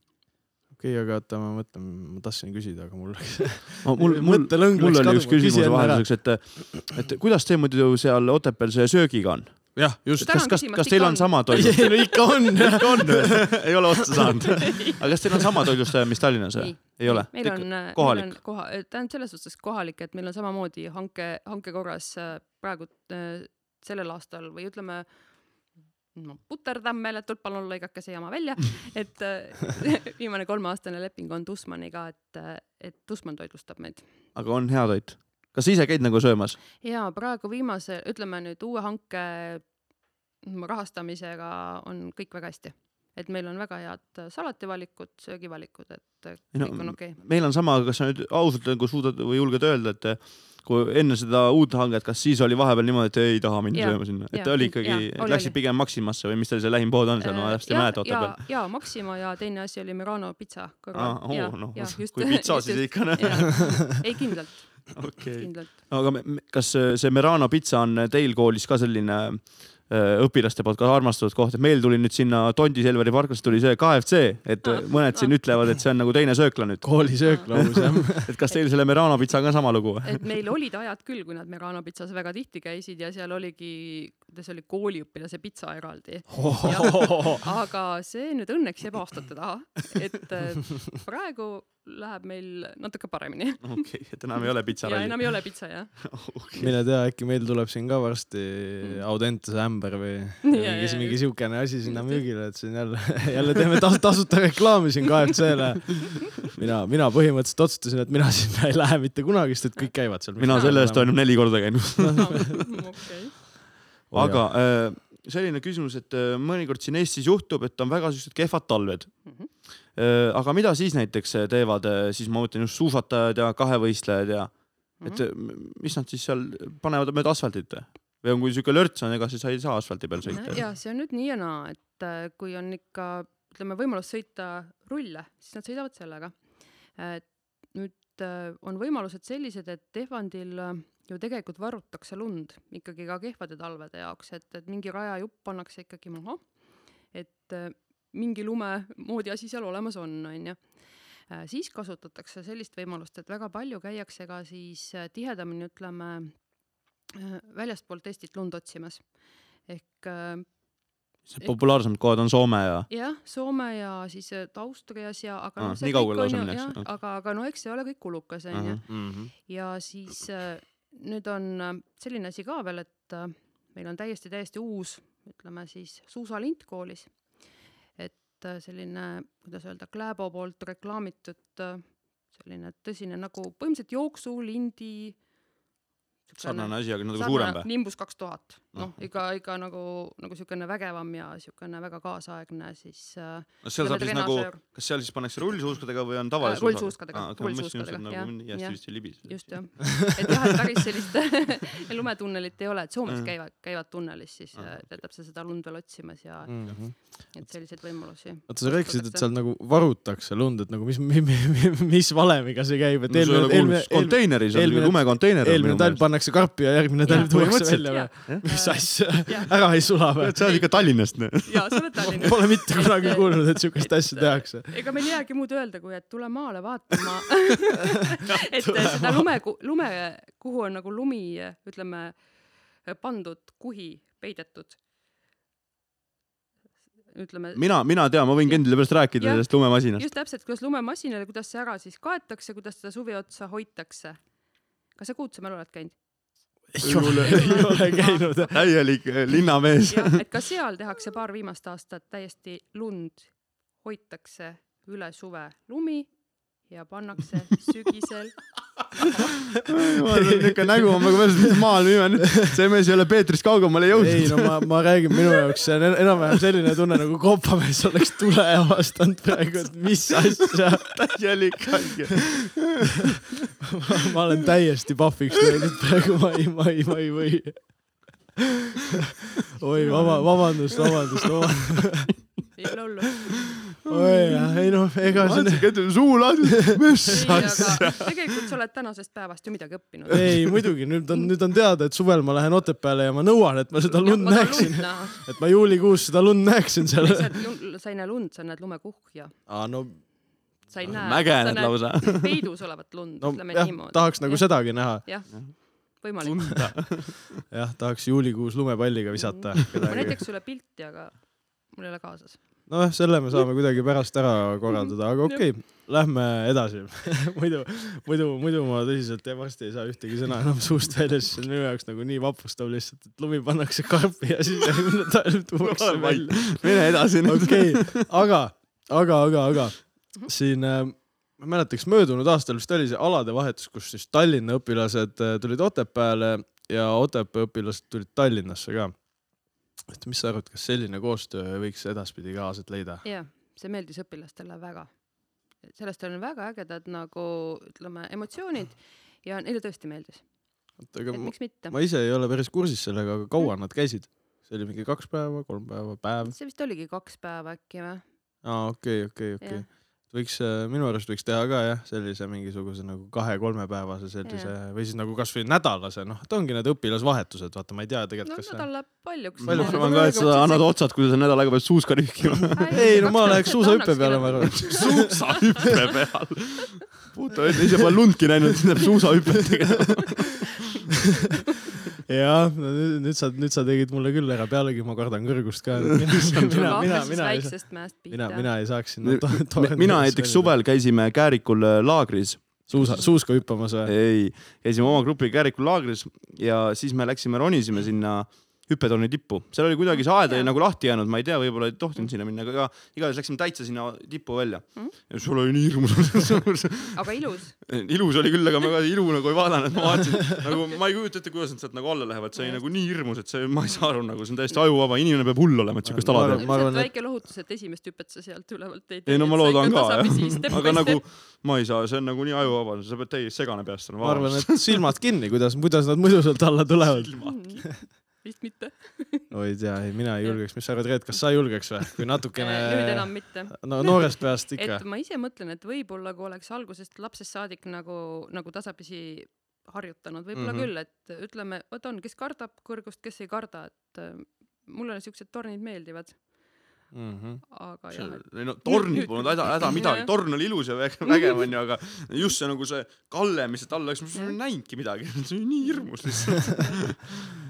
okei, aga oota, ma mõtlen, ma tahtsin küsida, aga mul läks. mul, mul, mul läks oli üks küsimus vahelduseks, et, et kuidas teil muidu seal Otepääl see söögiga on? jah, just. Kas, kas, kas teil on on. sama toidu? ei no ikka on. ikka on ei ole otsa saanud. aga kas teil on sama toitlustaja, mis Tallinnas või? ei ole? meil on, meil kohalik? on koha, tähendab selles suhtes kohalik, et meil on samamoodi hanke, hanke korras äh, praegu äh, sellel aastal või ütleme, no puterdan meeletult, palun lõigake see jama välja, et äh, viimane kolmeaastane leping on Tussmaniga, et, et Tussmann toitlustab meid. aga on hea toit? Kas sa ise käid nagu söömas? ja praegu viimase, ütleme nüüd uue hanke rahastamisega on kõik väga hästi. et meil on väga head salativalikud, söögivalikud, et no, kõik on okei okay.. meil on sama, kas sa nüüd ausalt nagu suudad või julged öelda, et kui enne seda uut hanget, kas siis oli vahepeal niimoodi, et ei taha minna Jaa, sööma sinna, et jaa, oli ikkagi läksid oli. pigem Maximasse või mis teil see lähim pood on seal, ma täpselt ei mäleta ja Otepääl., ja Maxima ja teine asi oli Merano pitsa kõrval. oo, noh, kui pitsa, siis ikka noh, ei kindlalt, okei. kindlalt. aga me- me- kas see Merano pitsa on teil koolis ka selline äh, õpilaste poolt ka armastatud koht, et meil tuli nüüd sinna Tondi Selveri parklas tuli see KFC, et Ah, mõned siin ah. ütlevad, et see on nagu teine söökla nüüd. koolisöök lausa jah. et kas teil selle Merano pitsaga on sama lugu et meil olid ajad küll, kui nad Merano pitsas väga tihti käisid ja seal oligi, kuidas oli kooliõpilase pitsa eraldi. aga see nüüd õnneks jääb aastate taha, et äh, praegu läheb meil natuke paremini. okei, et enam ei ole ja pitsaralli enam. ei ole pitsa jah. mine tea, äkki meil tuleb siin ka varsti Audentese ämber või Ja, mingi mingi siukene asi sinna müügile, et siin jälle, jälle teeme tas, tasuta reklaami siin KFC-le. mina, mina põhimõtteliselt otsustasin, et mina sinna ei lähe mitte kunagi, sest et kõik käivad seal. mina selle eest olen nüüd neli korda käinud. okei. Aga äh, selline küsimus, et äh, mõnikord siin Eestis juhtub, et on väga siuksed kehvad talved. Mhm. aga mida siis näiteks äh, teevad, siis ma mõtlen just suusatajad ja kahevõistlejad ja et äh, mis nad siis seal panevad mööda asfaltit või? on, kui siuke lörts on, ega siis sa ei saa asfalti peal sõita? ja see on nüüd nii ja naa, et äh, kui on ikka ütleme võimalus sõita rulle, siis nad sõidavad sellega. nüüd äh, on võimalused sellised, et Tehvandil äh, ju tegelikult varutakse lund ikkagi ka kehvade talvede jaoks, et, et mingi rajajupp pannakse ikkagi maha, et äh, mingi lume moodi asi seal olemas on, onju. siis kasutatakse sellist võimalust, et väga palju käiakse ka siis äh, tihedamini, ütleme, väljastpoolt Eestit lund otsimas. ehk äh, populaarsemad kohad on Soome ja jah, Soome ja siis äh, Austrias ja aga noh, see nii kaugele lausa on ju minnakse, aga, aga no eks see ole kõik kulukas onju. Mhm. ja siis äh, nüüd on äh, selline asi ka veel, et äh, meil on täiesti, täiesti uus, ütleme siis suusalint koolis. et äh, selline, kuidas öelda, Kläbo poolt reklaamitud selline tõsine nagu põhimõtteliselt jooksulindi sarnane asi, aga natuke suurem või? Nimbus kaks tuhat, noh Noh. ikka, ikka nagu, nagu siukene vägevam ja siukene väga kaasaegne siis äh, no seal saab siis nagu kas seal siis pannakse rullsuuskadega või on tavalise Äh, rullsuuskadega, et rullsuuskadega, nagu jah, hästi vist ei libise. just jah, et jah, et päris sellist lumetunnelit ei ole, et Soomes Mm. käivad, käivad tunnelis siis Ah, äh, jätab sa seda lund veel otsimas ja mm. -hmm. et selliseid võimalusi. oota, sa rääkisid, et seal nagu varutakse lund, et nagu mis, mis valemiga see käib, et eelmine, on eelmine, eelmine- lumekonteiner. eelmine talv pannakse karpi ja järgmine talv tuuakse välja või? Mis asja ära ei sula või? sa oled ikka Tallinnast. ja sa oled Tallinnas. Pole mitte kunagi kuulnud, et siukest asja tehakse. ega meil ei jäägi muud öelda, kui et tule maale vaatama et seda lume, lume, kuhu on nagu lumi, ütleme, pandud kuhi peidetud. ütleme mina, mina tean, ma võin Kendile pärast rääkida Jah. sellest lumemasinast. just täpselt, kuidas lumemasinale, kuidas see ära siis kaetakse, kuidas seda suve otsa hoitakse. kas sa Kuutsemäel oled käinud? Ei ole, ei ole käinud. täielik äh, linnamees. et ka seal tehakse paar viimast aastat täiesti lund, hoitakse üle suve lumi ja pannakse sügisel. niisugune nägu on nagu päris, mis maal viime nüüd. see mees ei ole Peetrist kaugemale ei jõudnud. no ma, ma räägin, minu jaoks see on en- enam-vähem selline tunne nagu kopamees oleks tule avastanud praegu, et mis asja. täielik haige. ma olen täiesti pahviks löödud praegu, ma ei, ma ei, ma ei või. oi, vaba, vabandust, vabandust, vabandust. ei ole hullu. Oi jah, ei noh, ega see vaatasin, et suu lahti, mis asja. tegelikult sa oled tänasest päevast ju midagi õppinud. ei muidugi, nüüd on, nüüd on teada, et suvel ma lähen Otepääle ja ma nõuan, et ma seda lund näeksin, et ma juulikuus seda lund näeksin seal. sa ei näe lund, sa näed lumekuhja. aa no, sa ei näe. mägened lausa. peidus olevat lund no ütleme niimoodi. tahaks nagu. sedagi näha. jah, võimalik. jah, tahaks juulikuus lumepalliga visata ma kedagi. näitaks sulle pilti, aga mul ei ole kaasas. nojah, selle me saame kuidagi pärast ära korraldada, aga okei okay,, lähme edasi. muidu, muidu, muidu ma tõsiselt ja varsti ei saa ühtegi sõna enam suust välja, sest see on minu jaoks nagu nii vapustav lihtsalt, et lumi pannakse karpi ja siis järgmine talv tuuakse välja. mine edasi nüüd. okei, aga, aga, aga, aga siin äh, ma mäletaks, möödunud aastal vist oli see aladevahetus, kus siis Tallinna õpilased äh, tulid Otepääle ja Otepää õpilased tulid Tallinnasse ka. Et mis sa arvad, kas selline koostöö võiks edaspidi ka aset leida? jah, see meeldis õpilastele väga. sellest on väga ägedad nagu ütleme emotsioonid ja neile tõesti meeldis, oota, aga et ma, ma ise ei ole päris kursis sellega, aga kaua nad käisid? see oli mingi kaks päeva, kolm päeva, päev? see vist oligi kaks päeva äkki või? aa, okei, okei, okei Jah.. võiks, minu arust võiks teha ka jah, sellise mingisuguse nagu kahe-kolmepäevase sellise või siis nagu kasvõi nädalase, noh, et ongi need õpilasvahetused, vaata, ma ei tea no tegelikult, kas see nädal läheb paljuks. Palju- ma arvan ka, et sa annad otsad, kui sa nädal aega pead suuska rühkima. ei no ma läheks suusahüppe peale, ma arvan. suusahüppe peal. puta, ise pole lundki näinud, siis läheb suusahüpet tegema. jah, nüüd, sa, nüüd sa tegid mulle küll ära, pealegi ma kardan kõrgust ka. mina, mina, mina, mina mina, ei saaks sinna to- mina näiteks suvel käisime Käärikul äh, laagris, suusa, suuska hüppamas või? ei, käisime oma grupiga Käärikul laagris ja siis me läksime, ronisime sinna hüppetorni tippu, seal oli kuidagi see aed oli nagu lahti jäänud, ma ei tea, võib-olla ei tohtinud sinna minna, aga igatahes läksime täitsa sinna tippu välja Mhm. ja sul oli nii hirmus aga ilus. ilus oli küll, aga ma ka ilu nagu ei vaadanud, ma vaatasin nagu ma ei kujuta ette, kuidas nad sealt nagu alla lähevad, see oli nagu nii hirmus, et see, ma ei saa aru nagu see on täiesti ajuvaba, inimene peab hull olema, et siukest ala teha. ma arvan, ilmselt et- väike lohutus, et esimest hüpet sa sealt ülevalt ei ei no ma loodan ka jah, aga nagu ma ei saa, see on nagu nii ajuvaba, sa pead täiesti segane peast olema. ma arvan, et silmad kinni, kuidas, kuidas nad muidu sealt alla tulevad. Vist mitte. oi tea, ei mina ei julgeks, mis sa arvad, Reet, kas sa julgeks või? kui natukene nüüd enam mitte. no noorest peast ikka et. ma ise mõtlen, et võib-olla kui oleks algusest lapsest saadik nagu, nagu tasapisi harjutanud, võib-olla mm -hmm. küll, et ütleme, vot on, kes kardab kõrgust, kes ei karda, et äh, mulle siuksed tornid meeldivad, Mhm. aga jah, et ei no tornid polnud häda, häda midagi, torn oli ilus ja väge- vägev onju, aga just see nagu see kalle, mis sealt alla läks, ma ei näinudki midagi, see oli nii hirmus lihtsalt.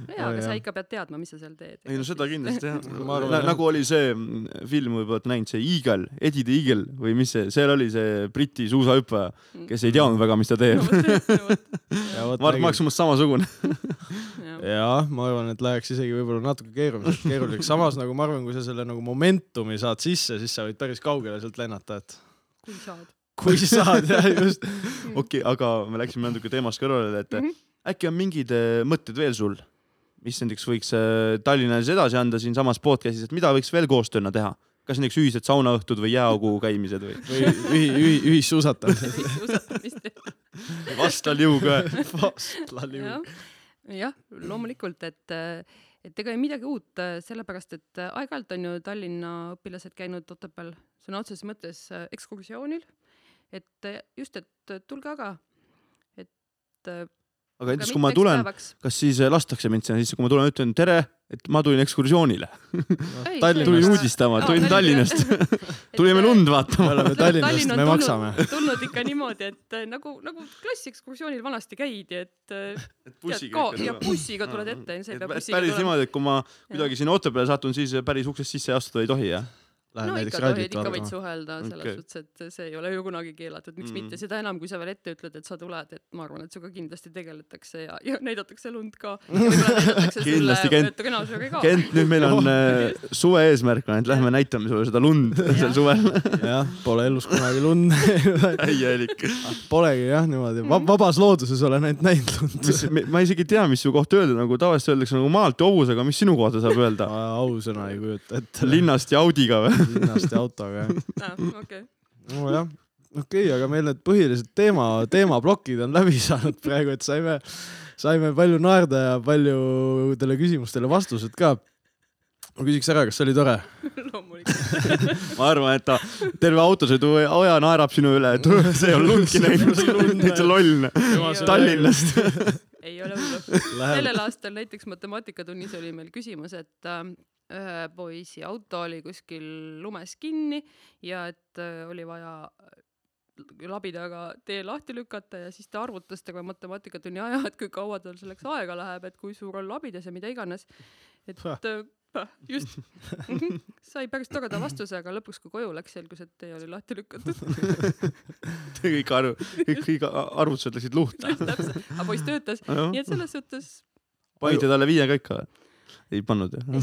No jaa, aga sa ikka pead teadma, mis sa seal teed. ei no seda kindlasti jah Ma arvan, Na, nagu oli see mm, film, võib-olla olete näinud, see Eagle, Eddie the Eagle või mis see, seal oli see Briti suusahüppaja, kes ei teadnud väga, mis ta teeb no. Mart Maks umbes samasugune. jah. ma arvan, et läheks isegi võib-olla natuke keeruliseks, keeruliseks, samas nagu ma arvan, kui sa selle nagu momentumi saad sisse, siis sa võid päris kaugele sealt lennata, et kui saad. kui saad jah, just. okei, aga me läksime natuke teemast kõrvale, et Mhm. äkki on mingid äh, mõtted veel sul, mis näiteks võiks äh, Tallinnas edasi anda siinsamas podcast'is, et mida võiks veel koostööna teha? kas näiteks ühised saunaõhtud või jääaugu käimised või? või ühi-, ühi-, ühissuusatamised. suusatamist vastaliuga. jah, jah, loomulikult, et, et ega ei midagi uut, sellepärast et aeg-ajalt on ju Tallinna õpilased käinud Otepääl sõna otseses mõttes äh, ekskursioonil. et just, et tulge aga, et. Aga näiteks, kui ma tulen, kas siis äh, lastakse mind sinna sisse, kui ma tulen, ütlen tere, et ma tulin ekskursioonile, Tallinnast. tulin uudistama, Aa, tulin Tallinnast. Tulime lund me vaatama. oleme Tallinnast, me maksame. tulnud ikka niimoodi, et äh, nagu, nagu klassiekskursioonil vanasti käidi, et äh, tead, ka, ja bussiga tuled ette, sa ei pea bussiga päris tulema. niimoodi, et kui ma kuidagi sinna Otepääle satun, siis päris uksest sisse astuda ei tohi, jah? Lähed no ikka tohid, ikka võid suhelda selles okay. suhtes, et see ei ole ju kunagi keelatud, miks Mm. mm. mitte, seda enam, kui sa veel ette ütled, et sa tuled, et ma arvan, et sinuga kindlasti tegeletakse ja, ja näidatakse lund ka. Kindlasti, Kent. Kent, nüüd meil on äh, suve eesmärk on, et lähme näitame sulle seda lund sel suvel. jah, pole elus kunagi lund näinud. täielik. Polegi jah niimoodi Va, vabas looduses olen ainult näinud lund. ma isegi ei tea, mis su kohta öelda, nagu tavaliselt öeldakse nagu maalt ja hobusega, mis sinu kohta saab öelda? ausõna ei kujuta ette. linnast ja Audiga või? Linnast ja autoga jah. okei, nojah, okei okay,, aga meil need põhilised teema, teemaplokid on läbi saanud praegu, et saime, saime palju naerda ja paljudele küsimustele vastused ka. ma küsiks ära, kas see oli tore? loomulikult. ma arvan, et ta terve autosõidu aja naerab sinu üle, et see ei ole lundki näinud, täitsa loll. Tallinnast. ei ole hullu. sellel aastal näiteks matemaatikatunnis oli meil küsimus, et äh, ühe poisi auto oli kuskil lumes kinni ja et äh, oli vaja labidaga tee lahti lükata ja siis ta arvutas terve matemaatikatunni aja, et kui kaua tal selleks aega läheb, et kui suur on labidas ja mida iganes. et äh, just sai päris toreda vastuse, aga lõpuks, kui koju läks, selgus, et tee oli lahti lükatud. kõik arv, kõik, kõik arvutused läksid luhta. täpselt, aga poiss töötas, nii et selles suhtes panite talle viiega ikka või? Ei pannud jah?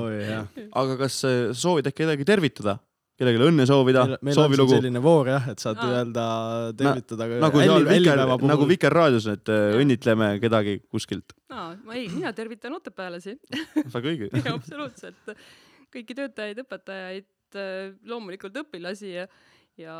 oi jah. aga kas äh, soovid äkki kedagi tervitada? kellelegi õnne soovida soovilugu? selline voor jah, et saad Aa. öelda, tervitada ka nagu seal hälli- Viker hällipäeva, nagu puhul. Viker raadios, et äh, õnnitleme kedagi kuskilt. aa, ma ei, mina tervitan Otepääläsi väga õige. ja absoluutselt kõiki töötajaid, õpetajaid, loomulikult õpilasi ja, ja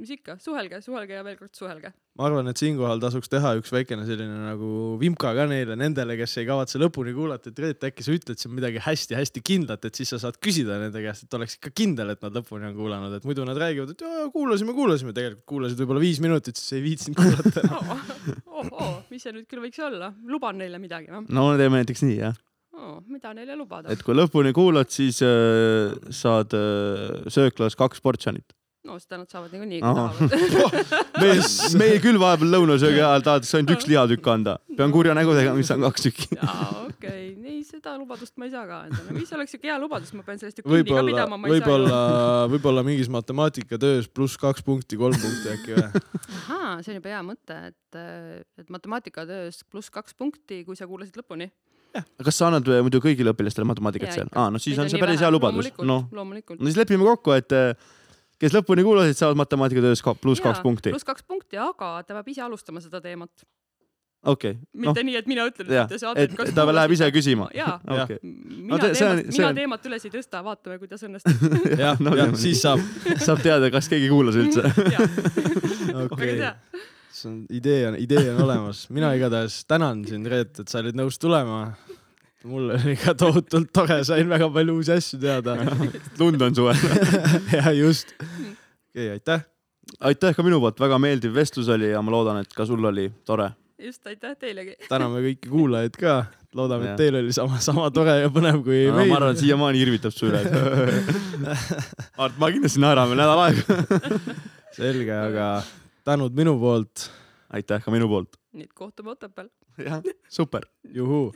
mis ikka, suhelge, suhelge ja veel kord suhelge. ma arvan, et siinkohal tasuks teha üks väikene selline nagu vimka ka neile, nendele, kes ei kavatse lõpuni kuulata, et Reet, äkki sa ütled siin midagi hästi-hästi kindlat, et siis sa saad küsida nende käest, et oleks ikka kindel, et nad lõpuni on kuulanud, et muidu nad räägivad, et jaa, kuulasime, kuulasime, tegelikult kuulasid võib-olla viis minutit, siis ei viitsinud kuulata enam. oh, oh, mis see nüüd küll võiks olla, luban neile midagi või no teeme näiteks nii jah, oh,? mida neile lubada et? kui lõpuni kuulad, siis äh, saad äh, sööklas kaks portsjonit. No seda nad saavad niikuinii, kui tahavad. meil, meil küll vahepeal lõunasöögi ajal tahetakse ainult üks lihatükk anda, pean kurja nägu tegema, mis on kaks tükki. jaa, okei okay., ei seda lubadust ma ei saa ka endale, mis oleks siuke hea lubadus, ma pean sellest ju kinni ka pidama,, ma ei võib-olla, võib-olla mingis matemaatikatöös pluss kaks punkti, kolm punkti äkki või? ahaa, see on juba hea mõte, et, et matemaatikatöös pluss kaks punkti, kui sa kuulasid lõpuni. kas sa annad äh, muidu kõigile õpilastele matemaatikat seal? aa, no siis Neid on see päris vähe. hea lubadus. noh, no siis lepime kokku, et äh, kes lõpuni kuulasid, saavad matemaatikatöös ka pluss kaks punkti. pluss kaks punkti, aga ta peab ise alustama seda teemat. okei, noh mitte, nii, et mina ütlen, et te saate, et ta läheb ise küsima. jaa, okei. mina te- see on- teemat, see mina on- teemat üles ei tõsta, vaatame, kuidas õnnestub. jah, No teeme siis saab. saab teada, kas keegi kuulas üldse. okei see on, idee on, idee on olemas. mina igatahes tänan sind, Reet, et sa olid nõus tulema. Mul oli ka tohutult tore, sain väga palju uusi asju teada. lund on suvel. ja just. okei, aitäh. aitäh ka minu poolt, väga meeldiv vestlus oli ja ma loodan, et ka sul oli tore. just, aitäh teilegi. täname kõiki kuulajaid ka. loodame, et teil oli sama, sama tore ja põnev kui No, meil ma arvan, et. siiamaani irvitab su üle. Mart, ma kindlasti naeran veel nädal aega. selge, aga tänud minu poolt. Aitäh ka minu poolt. nüüd kohtume Otepääl. jah, super. juhuu.